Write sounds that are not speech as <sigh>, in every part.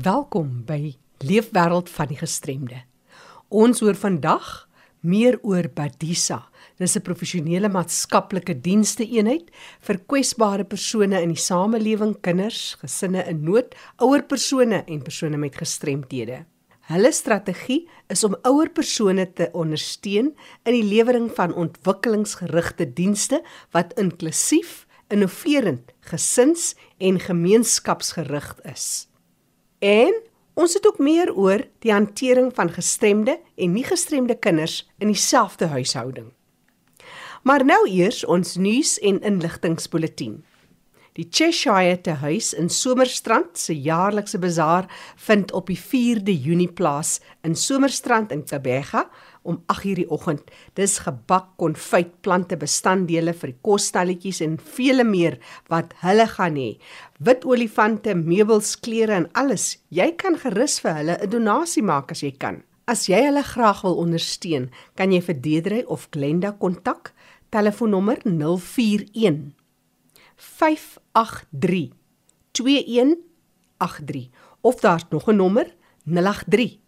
Welkom by Leefwêreld van die Gestremde. Ons hoor vandag meer oor Badisa. Dis 'n professionele maatskaplike dienste eenheid vir kwesbare persone in die samelewing, kinders, gesinne in nood, ouer persone en persone met gestremthede. Hulle strategie is om ouer persone te ondersteun in die lewering van ontwikkelingsgerigte dienste wat inklusief, innoverend, gesins- en gemeenskapsgerig is. En ons het ook meer oor die hantering van gestremde en nie gestremde kinders in dieselfde huishouding. Maar nou eers ons nuus en inligtingspulsatie. Die Cheshire te huis in Somerstrand se jaarlikse bazaar vind op die 4de Junie plaas in Somerstrand in Tabega om 8:00 die oggend. Dis gebak, konfyt, plante, bestanddele vir die kosstalletjies en vele meer wat hulle gaan hê. Wit olifante, meubels, klere en alles. Jy kan gerus vir hulle 'n donasie maak as jy kan. As jy hulle graag wil ondersteun, kan jy vir Deedrey of Glenda kontak. Telefoonnommer 041 583 2183 of daar's nog 'n nommer 083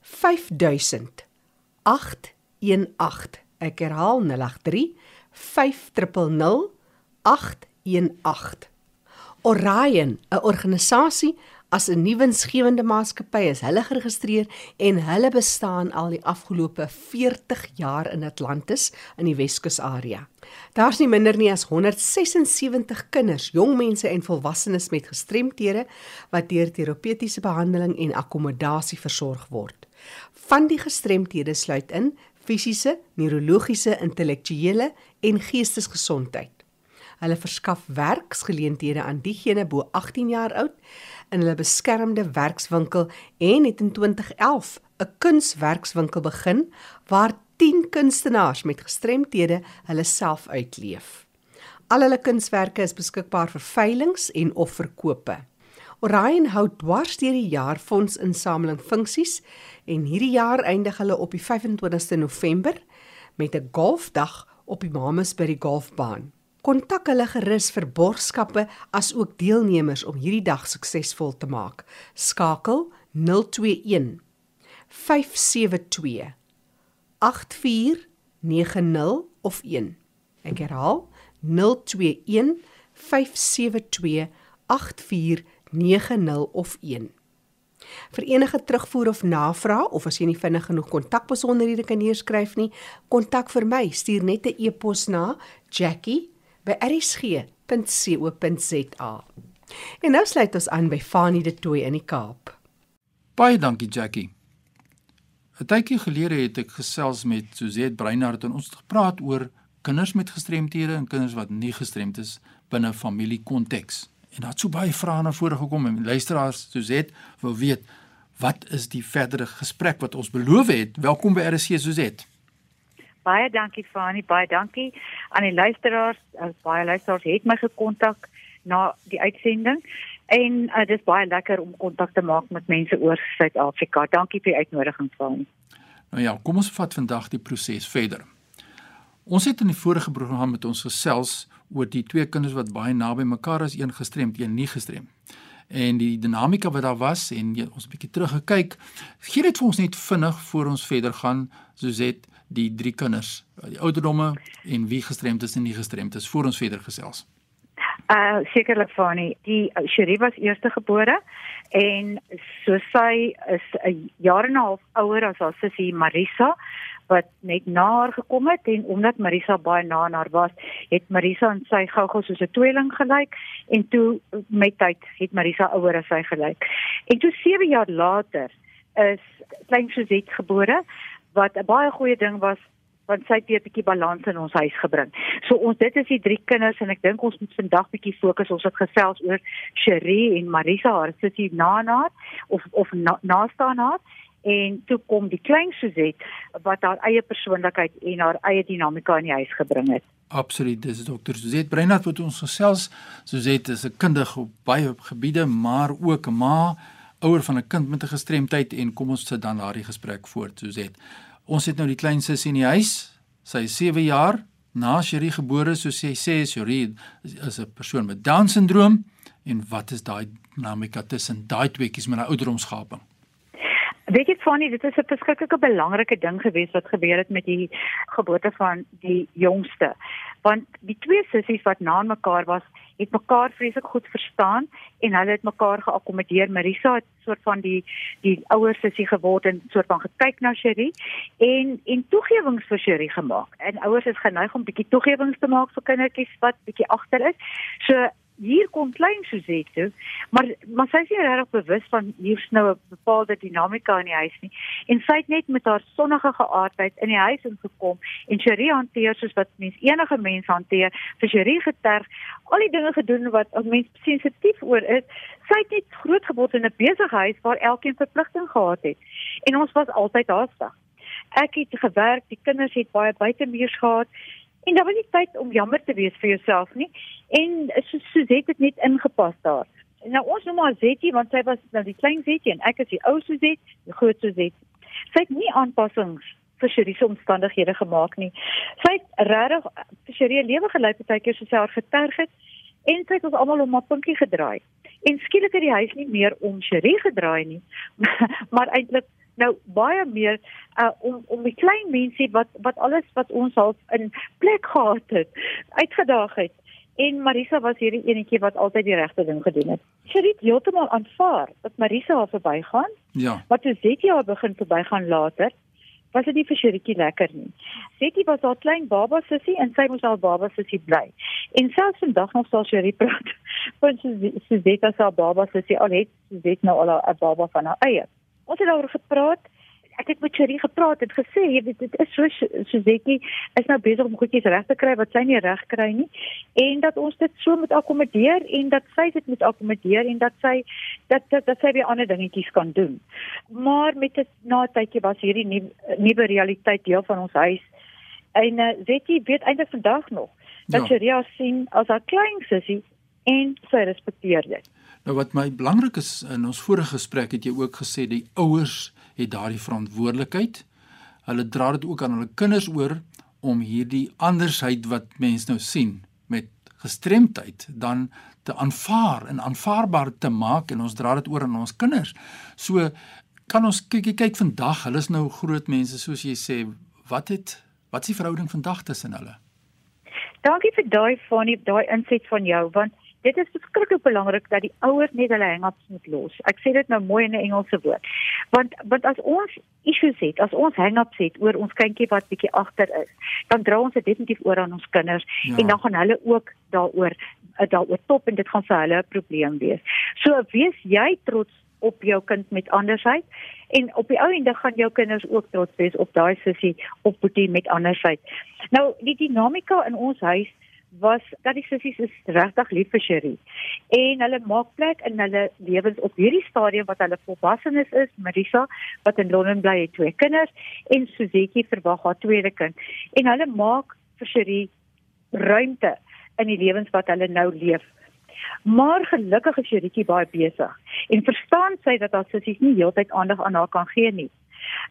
5000 818 ek herhaal 083 500 818 Orion 'n organisasie as 'n nuwensgewende maatskappy is hulle geregistreer en hulle bestaan al die afgelope 40 jaar in Atlantis in die Weskus area. Daar's nie minder nie as 176 kinders, jong mense en volwassenes met gestremthede wat deur terapeutiese behandeling en akkommodasie versorg word. Van die gestremthede sluit in fisiese, neurologiese, intellektuele en geestesgesondheid. Hulle verskaf werksgeleenthede aan diegene bo 18 jaar oud in hulle beskermde werkswinkel en het in 2011 'n kunswerkswinkel begin waar 10 kunstenaars met gestremthede hulle self uitleef. Al hulle kunswerke is beskikbaar vir veilinge en of verkope. Orion hou dwars deur die jaar fondsinsameling funksies en hierdie jaar eindig hulle op die 25ste November met 'n golfdag op die Mamasbury golfbaan. Kontak hulle gerus vir borgskappe as ook deelnemers om hierdie dag suksesvol te maak. Skakel 021 572 8490 of 1. Ek herhaal 021 572 8490 of 1. Vir enige terugvoer of navraag of as jy nie vinnig genoeg kontakbesonderhede kan neerskryf nie, kontak vir my. Stuur net 'n e-pos na Jackie by rsg.co.za. En nou sluit ons aan by Fanie de Tooy in die Kaap. Baie dankie Jackie. 'n Tydjie gelede het ek gesels met Suzette Breinhardt en ons het gepraat oor kinders met gestremthede en kinders wat nie gestremd is binne familiekonteks. En daar het so baie vrae na vore gekom en luisteraars Suzette wil weet wat is die verdere gesprek wat ons beloof het. Welkom by RSC Suzette. Baie dankie Fani, baie dankie aan die luisteraars. As baie luisteraars het my gekontak na die uitsending en uh, dit is baie lekker om kontak te maak met mense oor Suid-Afrika. Dankie vir die uitnodiging Fani. Nou ja, kom ons vat vandag die proses verder. Ons het in die vorige program met ons gesels oor die twee kinders wat baie naby mekaar is, een gestremd, een nie gestremd. En die dinamika wat daar was en jy, ons 'n bietjie teruggekyk. Gee dit vir ons net vinnig voor ons verder gaan, Suzette die drie kinders, die ouderdomme en wie gestremd is en nie gestremd is voor ons verder gesels. Uh sekerlik Fani, die uh, Sherry was eerste gebore en so sy is 'n jaar en 'n half ouer as haar sussie Marisa wat net na haar gekom het en omdat Marisa baie na aan haar was, het Marisa en sy gou-gou soos 'n tweeling gelyk en toe met tyd het Marisa ouer as sy gelyk. En toe 7 jaar later is klein Suzette gebore wat 'n baie goeie ding was want sy het 'n bietjie balans in ons huis gebring. So ons dit is die drie kinders en ek dink ons moet vandag bietjie fokus ons het gesels oor Cherie en Marisa haar sussie Nana of of na, nastaan haar en toe kom die klein Suzette wat haar eie persoonlikheid en haar eie dinamika in die huis gebring het. Absoluut, dis dokter Suzette Breinat wat ons gesels. Suzette is 'n kundige op baie gebiede, maar ook 'n ma ouer van 'n kind met 'n gestremdheid en kom ons sit dan daardie gesprek voort Suzette. Ons het nou die klein sussie in die huis. Sy is 7 jaar na Cherie gebore soos sy sê, Cherie is 'n persoon met Down syndroom en wat is daai dinamika tussen daai tweeetjies met daai ouderdomsgaping? Weet jy Fanny, dit is 'n verskriklike belangrike ding gewees wat gebeur het met die geboorte van die jongste. Want die twee sissies wat na mekaar was, het mekaar vreeslik goed verstaan en hulle het mekaar geakkommodeer. Marisa het soort van die die ouer sussie geword en soort van gekyk na Cherie en en toegewings vir Cherie gemaak. En ouers is geneig om bietjie toegewings te maak vir kindertjies wat bietjie agter is. So hier kom klein Suzette toe, maar maar sy is nie regtig bewus van hier's nou 'n bepaalde dinamika in die huis nie. En sy het net met haar sonnige geaardheid in die huis ingekom en Cherie hanteer soos wat mens enige mens hanteer. Vir Cherie geterg, al die dinge gedoen wat 'n mens sensitief oor is. Sy het net groot geword in 'n besige huis waar elkeen verpligting gehad het. En ons was altyd haastig. Ek het gewerk, die kinders het baie buitemuurs gehad en daar was nie tyd om jammer te wees vir jouself nie en Suzette het net ingepas daar. Nou ons noem haar Zetty want sy was nou die klein Zetty en ek is die ou Suzette, die groot Suzette. Sy het nie aanpassings vir sy omstandighede gemaak nie. Sy het regtig vir sy lewe gelei partykeer soos sy haar geterg het en sy het ons almal om 'n puntjie gedraai. En skielik het die huis nie meer om Cherie gedraai nie, <laughs> maar eintlik nou baie meer uh, om om die klein mense wat wat alles wat ons al in plek gehad het uitgedaag het en Marisa was hierdie enetjie wat altyd die regte ding gedoen het. Sy het heeltemal aanvaar dat Marisa haar verbygaan. Ja. Wat toe Zetjie haar begin verbygaan later, was dit nie vir Shiritjie lekker nie. Zetjie was haar klein baba sussie en sy moes haar baba sussie bly. En selfs vandag nog sal Shirie praat <laughs> van sy sy Zetjie as haar baba sussie al het sy weet nou al 'n baba van haar eie. Ons het daaroor gepraat. Ek het met Cherie gepraat en gesê, jy weet dit is so Suzetjie is nou besig om goedjies reg te kry wat sy nie reg kry nie en dat ons dit so moet akkommodeer en dat sy dit moet akkommodeer en dat sy dat dat, dat sy weer ander dingetjies kan doen. Maar met 'n na tydjie was hierdie nuwe realiteit deel van ons huis. En uh, Zetjie weet eintlik vandag nog dat ja. Cherie sien as haar klein sussie en sy respekteer dit. Nou wat my belangrik is in ons vorige gesprek het jy ook gesê die ouers het daardie verantwoordelikheid. Hulle dra dit ook aan hulle kinders oor om hierdie andersheid wat mense nou sien met gestremdheid dan te aanvaar en aanvaarbaar te maak en ons dra dit oor aan ons kinders. So kan ons kyk kyk vandag, hulle is nou groot mense soos jy sê, wat het wat is die verhouding vandag tussen hulle? Dankie vir daai van die daai inset van jou want dit is verskriklik belangrik dat die ouers net hulle hang-ups moet los. Ek sê dit nou mooi in 'n Engelse woord. Want want as ons issues het, as ons hang-ups het oor ons kindjie wat bietjie agter is, dan dra ons dit definitief oor aan ons kinders ja. en dan gaan hulle ook daaroor eh, daaroor top en dit gaan vir hulle 'n probleem wees. So wees jy trots op jou kind met andersheid en op die ou ende gaan jou kinders ook trots wees op daai sussie of boetie met andersheid. Nou die dinamika in ons huis was dat die sissies is regtig lief vir Cherie. En hulle maak plek in hulle lewens op hierdie stadium wat hulle volwassenes is. Marisa wat in Londen bly het twee kinders en Suzetjie verwag haar tweede kind. En hulle maak vir Cherie ruimte in die lewens wat hulle nou leef. Maar gelukkig is Cherietjie baie besig en verstaan sy dat haar sissies nie heeltyd aandag aan haar kan gee nie.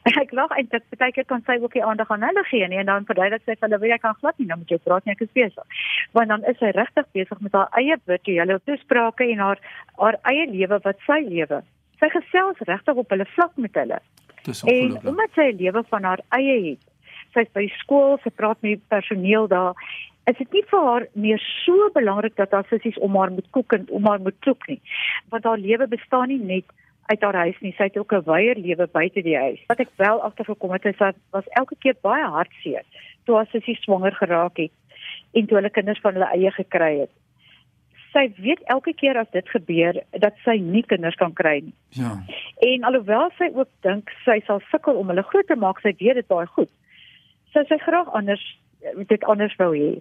Ek lag eintlik baie keer kan sy ook nie aandag aan hulle gee nie en dan verduidelik sy vir hulle wie jy kan glad nie nou moet jy praat nie ek is besig. Want dan is sy regtig besig met haar eie virtuele toesprake en haar haar eie lewe wat sy lewe. Sy gesels regtig op hulle vlak met hulle. En omdat sy 'n lewe van haar eie het. Sy's by skool, sy praat met die personeel daar. Is dit nie vir haar meer so belangrik dat haar sissies om haar moet kook en om haar moet kook nie? Want haar lewe bestaan nie net uit haar huis nie. Sy het ook 'n wyeer lewe buite die huis. Wat ek wel agtergekom het is dat was elke keer baie hartseer toe haar sussie swanger geraak het en toe hulle kinders van hulle eie gekry het. Sy weet elke keer as dit gebeur dat sy nie kinders kan kry nie. Ja. En alhoewel sy ook dink sy sal sukkel om hulle groot te maak, sy weet dit baie goed. Sy sê graag anders dit anders wou hê.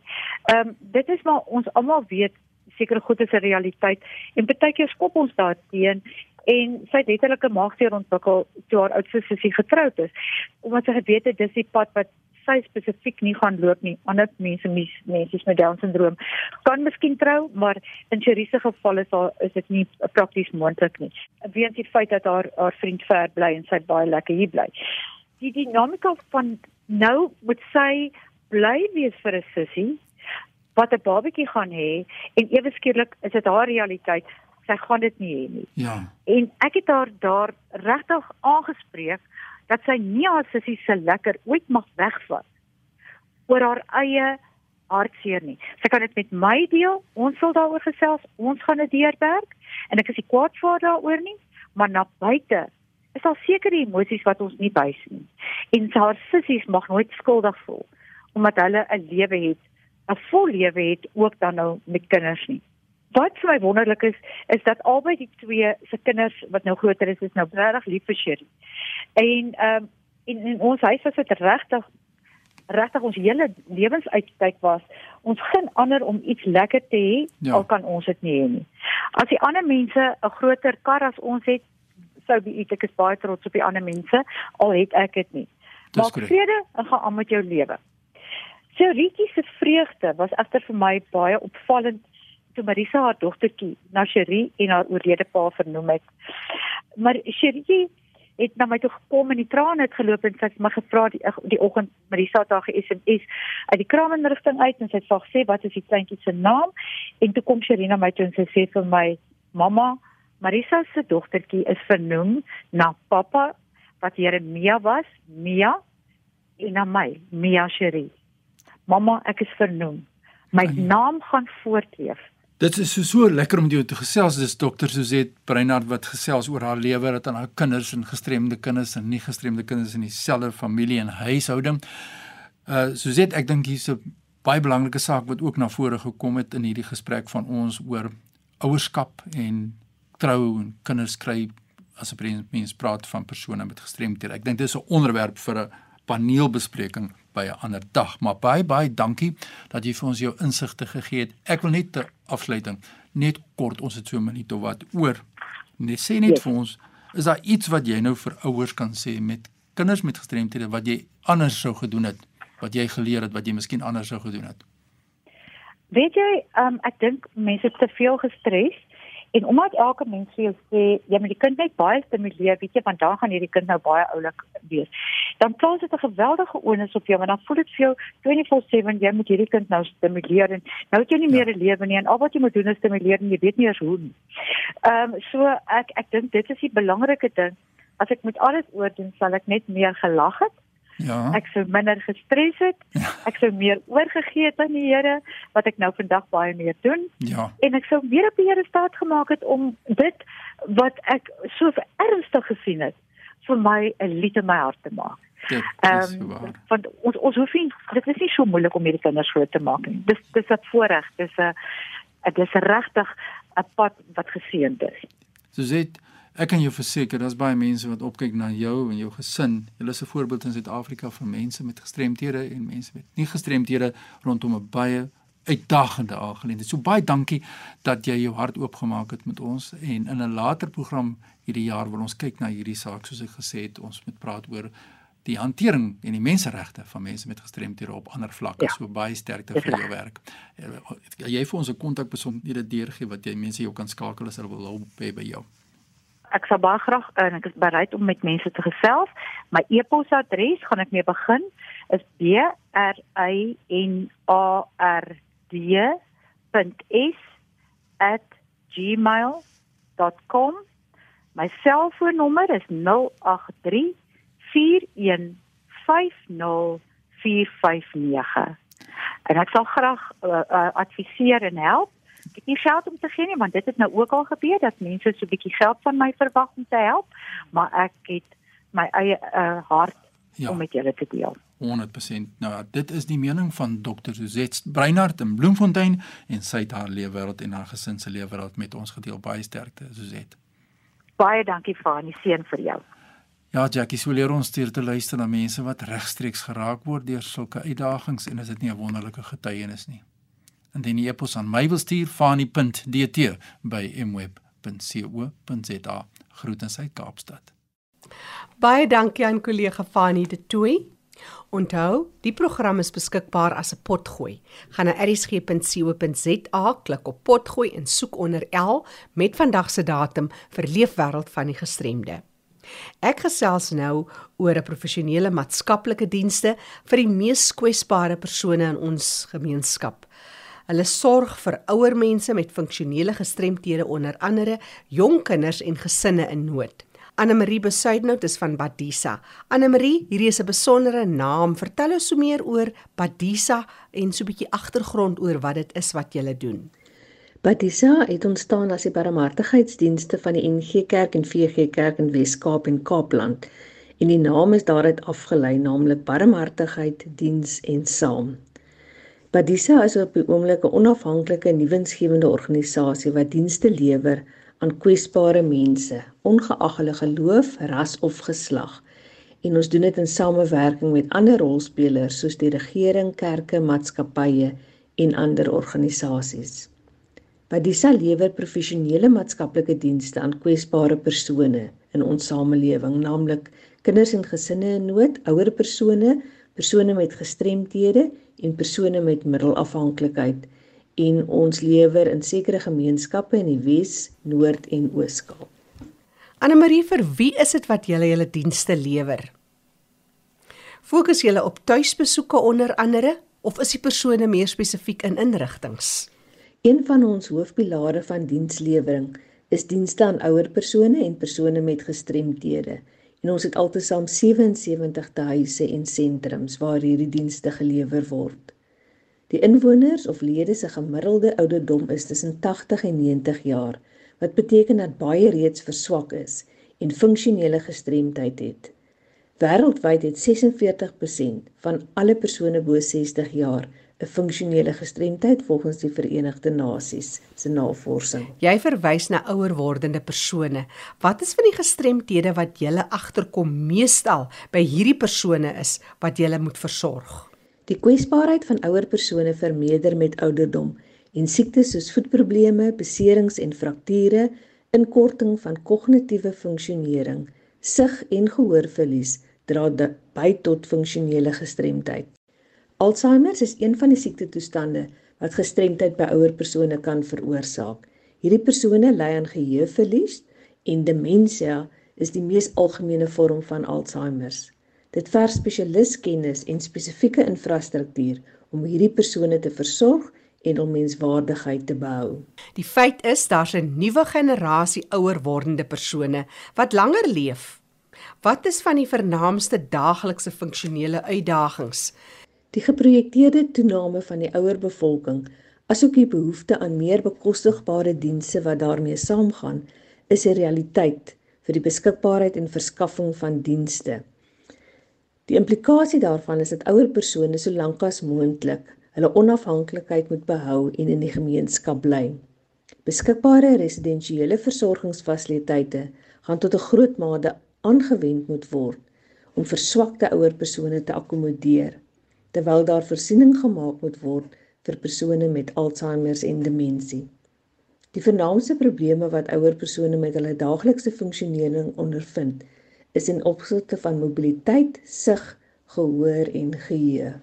Ehm um, dit is maar ons almal weet sekere goed is 'n realiteit. En baie keer skop ons daarteen en sy het letterlik 'n maagseer ontwikkel toe haar oudste sussie getroud is omdat sy geweet het dis die pad wat sy spesifiek nie gaan loop nie. Ander mense mense met down syndroom. Kan miskien trou maar in Cherie se geval is daar is dit nie prakties moontlik nie. Weens die feit dat haar haar vriend ver bly en sy baie lekker hier bly. Die dinamika van nou moet sy bly wees vir 'n sussie wat 'n babatjie gaan hê en ewe skielik is dit haar realiteit. Sy gaan dit nie hê nie. Ja. En ek het haar daar regtig aangespreek dat sy nie haar sussie se lekker ooit mag wegvat oor haar eie hartseer nie. Sy kan dit met my deel. Ons sal daaroor gesels. Ons gaan dit deurwerk en ek is nie kwaad vir daaroor nie, maar na buite is daar sekere emosies wat ons nie wys nie. En haar sissies mag nooit skuldig voel omdat hulle 'n lewe het, 'n vol lewe het ook dan nou met kinders nie. Wat vir my wonderlik is, is dat albei die twee se kinders wat nou groter is, is nou regtig lief vir Sherry. En ehm um, in, in ons huis was dit regtig regtig ons hele lewensuitkyk was ons geen ander om iets lekker te hê Ja. al kan ons dit nie hê nie. As die ander mense 'n groter kar as ons het, sou be ek is baie trots op die ander mense al het ek dit nie. Maak vrede en gaan aan met jou lewe. So Rietjie se vreugde was egter vir my baie opvallend toe Marisa haar dogtertjie na Cherie en haar oorlede pa vernoem het. Maar Cherie het na my toe gekom en die trane het geloop en sy het my gevra die die oggend Marisa het haar ge-SMS uit die kraaminrigting uit en sy het vir gesê wat is die kleintjie se naam en toe kom Cherie na my toe en sy sê vir my mamma Marisa se dogtertjie is vernoem na pappa wat Jeremia was, Mia en na my, Mia Cherie. Mamma, ek is vernoem. My naam gaan voortleef. Dit is so so lekker om jou te gesels. Dis dokter Suzette Breinhard wat gesels oor haar lewe dat aan haar kinders en gestremde kinders en nie gestremde kinders in dieselfde familie en huishouding. Uh Suzette, ek dink hier's 'n baie belangrike saak wat ook na vore gekom het in hierdie gesprek van ons oor ouerskap en trou en kinders kry as 'n mens, mens praat van persone met gestremdhede. Ek dink dis 'n onderwerp vir 'n paneelbespreking by 'n ander dag. Maar baie baie dankie dat jy vir ons jou insigte gegee het. Ek wil net ter afsluiting net kort ons het so 'n minuut of wat oor. Net sê net Yes. vir ons, is daar iets wat jy nou vir ouers kan sê met kinders met gestremthede wat jy anders sou gedoen het? Wat jy geleer het wat jy miskien anders sou gedoen het? Weet jy, um, ek dink mense is te veel gestres en omdat elke mens vir jou sê jy moet die kind net baie stimuleer, weet jy, want dan gaan hierdie kind nou baie oulik wees. Dan plaas dit 'n geweldige onus op jou want dan voel dit vir jou 24/7 jy moet hierdie kind nou stimuleer en nou het jy nie Ja. meer 'n lewe nie en al wat jy moet doen is stimuleer en jy weet nie eens hoe nie. Ehm um, so ek ek dink dit is die belangrike ding. As ek met alles oordoen, sal ek net meer gelag het Ja. ek sou minder gestres het. Ek sou meer oorgegee het aan die Here wat ek nou vandag baie meer doen Ja. en ek sou weer op die Here staat gemaak het om dit wat ek so ernstig gesien het vir my 'n lied in my hart te maak. Ehm so waar. want ons ons hoef nie dit is nie so moeilik om hierdie kinders groot te maak nie. Dis dis 'n voorreg. Dis 'n dis regtig 'n pad wat geseënd is. Suzette, ek kan jou verseker, daar's baie mense wat opkyk na jou en jou gesin. Julle is 'n voorbeeld in Suid-Afrika vir mense met gestremthede en mense met nie gestremthede rondom 'n baie uitdagende aangeleentheid. So baie dankie dat jy jou hart oopgemaak het met ons en in 'n later program hierdie jaar wil ons kyk na hierdie saak soos ek gesê het, ons moet praat oor die hantering en die menseregte van mense met gestremthede op ander vlakke. Ja. So baie sterkte vir jou werk. Eh, Jy vir ons 'n kontakbesonderhede deurgee wat jy mense jou kan skakel as hulle wil hulp hê by jou. Ek sal baie graag en ek is bereid om met mense te gesels. My e-posadres gaan ek mee begin is b r i n a r d.s@gmail.com. My selfoonnommer is 083 4150459. En ek sal graag uh, uh, adviseer en help. Ek het nie geld om te gee nie want dit het nou ook al gebeur dat mense so 'n bietjie geld van my verwag om te help, maar ek het my eie uh, hart Ja. om met julle te deel. 100%. Nou ja, dit is die mening van Dr. Suzette Breinhard in Bloemfontein en sy het haar lewenswêreld en haar gesin se lewenswêreld met ons gedeel. Baie sterkte, Suzette. Baie dankie vir die seën vir jou. Ja, Jackie, so leer ons deur te luister na mense wat regstreeks geraak word deur sulke uitdagings en is dit nie 'n wonderlike getuienis nie. Indien jy epos aan my wil stuur, fani.dt by mweb.co.za. Groetens uit Kaapstad. Baie dankie aan kollega Fanie de Tooi. Onthou, die program is beskikbaar as 'n potgooi. Gaan na erisg.co.za, klik op potgooi en soek onder L met vandag se datum vir Leefwêreld van die gestremde. Ek gesels nou oor 'n professionele maatskaplike dienste vir die mees kwesbare persone in ons gemeenskap. Hulle sorg vir ouer mense met funksionele gestremthede onder andere jong kinders en gesinne in nood. Anne Marie Besuidnout is van Badisa. Anne Marie, hierdie is 'n besondere naam. Vertel ons so meer oor Badisa en so 'n bietjie agtergrond oor wat dit is wat julle doen. Badisa het ontstaan as die barmhartigheidsdienste van die NG Kerk en VG Kerk in Wes-Kaap en Kaapland. En die naam is daaruit afgelei, naamlik Barmhartigheid Diens en Saam. Badisa is op die oomblik 'n onafhanklike nuwensgewende organisasie wat dienste lewer aan kwesbare mense, ongeag hulle geloof, ras of geslag. En ons doen dit in samewerking met ander rolspelers soos die regering, kerke, maatskappye en ander organisasies. Badisa lewer professionele maatskaplike dienste aan kwesbare persone in ons samelewing, naamlik kinders en gesinne in nood, ouer persone, persone met gestremthede en persone met middelafhanklikheid en ons lewer in sekere gemeenskappe in die Wes, Noord en Oos-Kaap. Anne Marie, vir wie is dit wat julle julle dienste lewer? Fokus julle op tuisbesoeke onder andere of is die persone meer spesifiek in inrigtinge? Een van ons hoofpilare van dienslewering is dienste aan ouer persone en persone met gestremthede. En ons het altesaam 77 huise en sentrums waar hierdie dienste gelewer word. Die inwoners of lede se gemiddelde ouderdom is tussen 80 en 90 jaar, wat beteken dat baie reeds verswak is en funksionele gestremdheid het. Wêreldwyd het 46% van alle persone bo 60 jaar 'n funksionele gestremdheid volgens die Verenigde Nasies se navorsing. Jy verwys na ouer wordende persone. Wat is van die gestremthede wat jy agterkom meestal by hierdie persone is wat jy moet versorg? Die kwesbaarheid van ouer persone vermeerder met ouderdom en siektes soos voetprobleme, beserings en frakture, inkorting van kognitiewe funksionering, sig en gehoorverlies dra by tot funksionele gestremdheid. Alzheimer is een van die siektetoestande wat gestremdheid by ouer persone kan veroorsaak. Hierdie persone ly aan geheueverlies en demensie is die mees algemene vorm van Alzheimer. Dit verg spesialiskennis en spesifieke infrastruktuur om hierdie persone te versorg en om menswaardigheid te behou. Die feit is daar's 'n nuwe generasie ouer wordende persone wat langer leef. Wat is van die vernaamste daaglikse funksionele uitdagings? Die geprojekteerde toename van die ouer bevolking, asook die behoefte aan meer bekostigbare dienste wat daarmee saamgaan, is 'n realiteit vir die beskikbaarheid en verskaffing van dienste. Die implikasie daarvan is dat ouer persone so lank as moontlik hulle onafhanklikheid moet behou en in die gemeenskap bly. Beskikbare residensiële versorgingsfasiliteite gaan tot 'n groot mate aangewend moet word om verswakte ouer persone te akkommodeer, terwyl daar voorsiening gemaak moet word vir persone met Alzheimer en demensie. Die vernaamste probleme wat ouer persone met hulle daaglikse funksionering ondervind, is in opsigte van mobiliteit, sig, gehoor en geheue.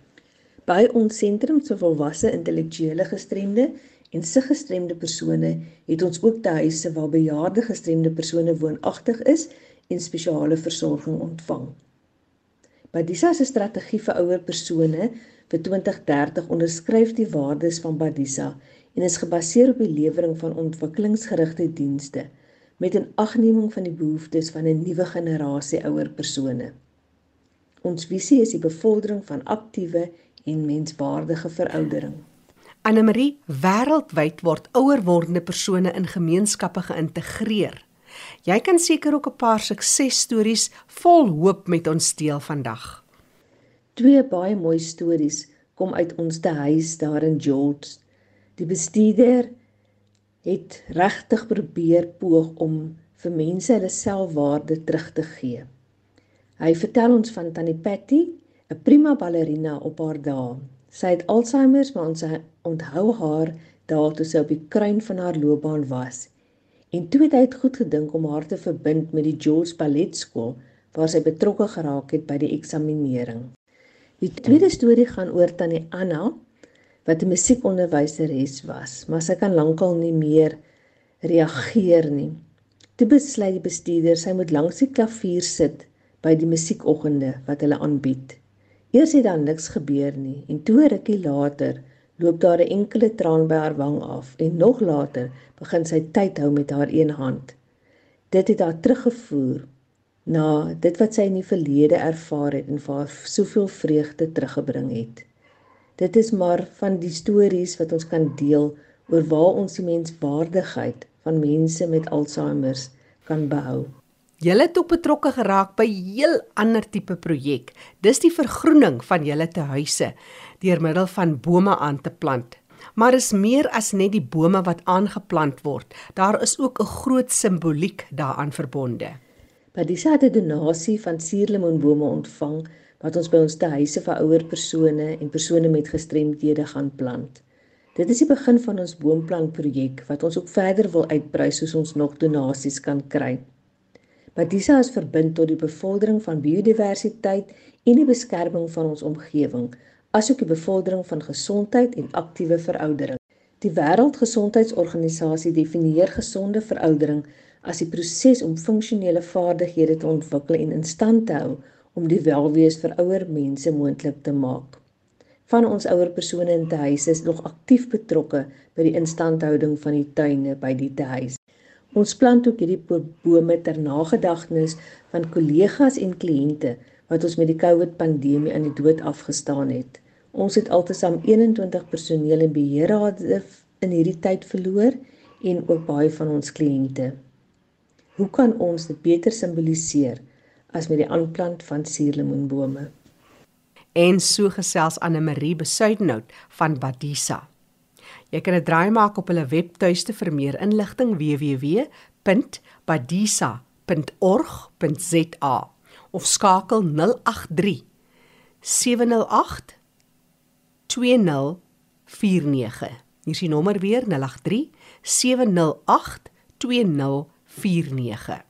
By ons sentrum vir volwasse intellektuele gestremde en siggestremde persone het ons ook tuise waar bejaarde gestremde persone woonagtig is en spesiale versorging ontvang. Badisa se strategie vir ouer persone vir 2030 onderskryf die waardes van Badisa en is gebaseer op die lewering van ontwikkelingsgerigte dienste met 'n agneming van die behoeftes van 'n nuwe generasie ouer persone. Ons visie is die bevordering van aktiewe en menswaardige veroudering. Annelie, wêreldwyd word ouer wordende persone in gemeenskappe geïntegreer. Jy kan seker ook 'n paar suksesstories vol hoop met ons deel vandag. Twee baie mooi stories kom uit ons te huis daar in George. Die bestuurder het regtig probeer poog om vir mense hulle selfwaarde terug te gee. Hy vertel ons van Tannie Patty, 'n prima ballerina op haar dae. Sy het Alzheimer, maar ons onthou haar daar toe sy op die kruin van haar loopbaan was. En toe het hy dit goed gedink om haar te verbind met die Jules Ballet Skool waar sy betrokke geraak het by die eksaminering. Die tweede storie gaan oor Tannie Anna wat 'n musiekonderwyseres was, maar sy kan lankal nie meer reageer nie. Toe besluit die bestuurder sy moet langs die klavier sit by die musiekoggende wat hulle aanbied. Eers het dan niks gebeur nie en toe rukkie later loop daar 'n enkele traan by haar wang af en nog later begin sy tyd hou met haar een hand. Dit het haar teruggevoer na dit wat sy in die verlede ervaar het en vir haar soveel vreugde teruggebring het. Dit is maar van die stories wat ons kan deel oor waar ons die menswaardigheid van mense met Alzheimer kan behou. Julle het ook betrokke geraak by heel ander tipe projek. Dis die vergroening van julle tehuise deur middel van bome aan te plant. Maar is meer as net die bome wat aangeplant word. Daar is ook 'n groot simboliek daaraan verbonde. By die sadde donasie van suurlemoenbome ontvang wat ons by ons tehuise vir ouer persone en persone met gestremdhede gaan plant. Dit is die begin van ons boomplantprojek wat ons ook verder wil uitbrei soos ons nog donasies kan kry. Batisa is verbind tot die bevordering van biodiversiteit en die beskerming van ons omgewing, asook die bevordering van gesondheid en aktiewe veroudering. Die Wêreldgesondheidsorganisasie definieer gesonde veroudering as die proses om funksionele vaardighede te ontwikkel en in stand te hou om die welwees vir ouer mense moontlik te maak. Van ons ouer persone in die huis is nog aktief betrokke by die instandhouding van die tuine by die huis. Ons plant ook hierdie bome ter nagedagtenis van kollegas en kliënte wat ons met die COVID pandemie aan die dood afgestaan het. Ons het altesaam 21 personeel en beheerrade in hierdie tyd verloor en ook baie van ons kliënte. Hoe kan ons dit beter simboliseer as met die aanplant van suurlemoenbome? En so gesels Anne Marie Besuidenhout van Badisa. Jy kan 'n draai maak op hulle webtuiste vir meer inligting www.badisa.org.za of skakel 083 708 2049. Hier is die nommer weer 083 708 2049.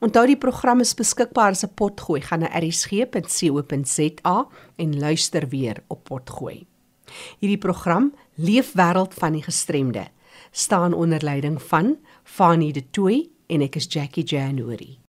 Onthou die program is beskikbaar as 'n potgooi gaan na erisg.co.za en luister weer op potgooi. Hierdie program Leefwêreld van die gestremde staan onder leiding van Fanie De Tooy en ek is Jackie January.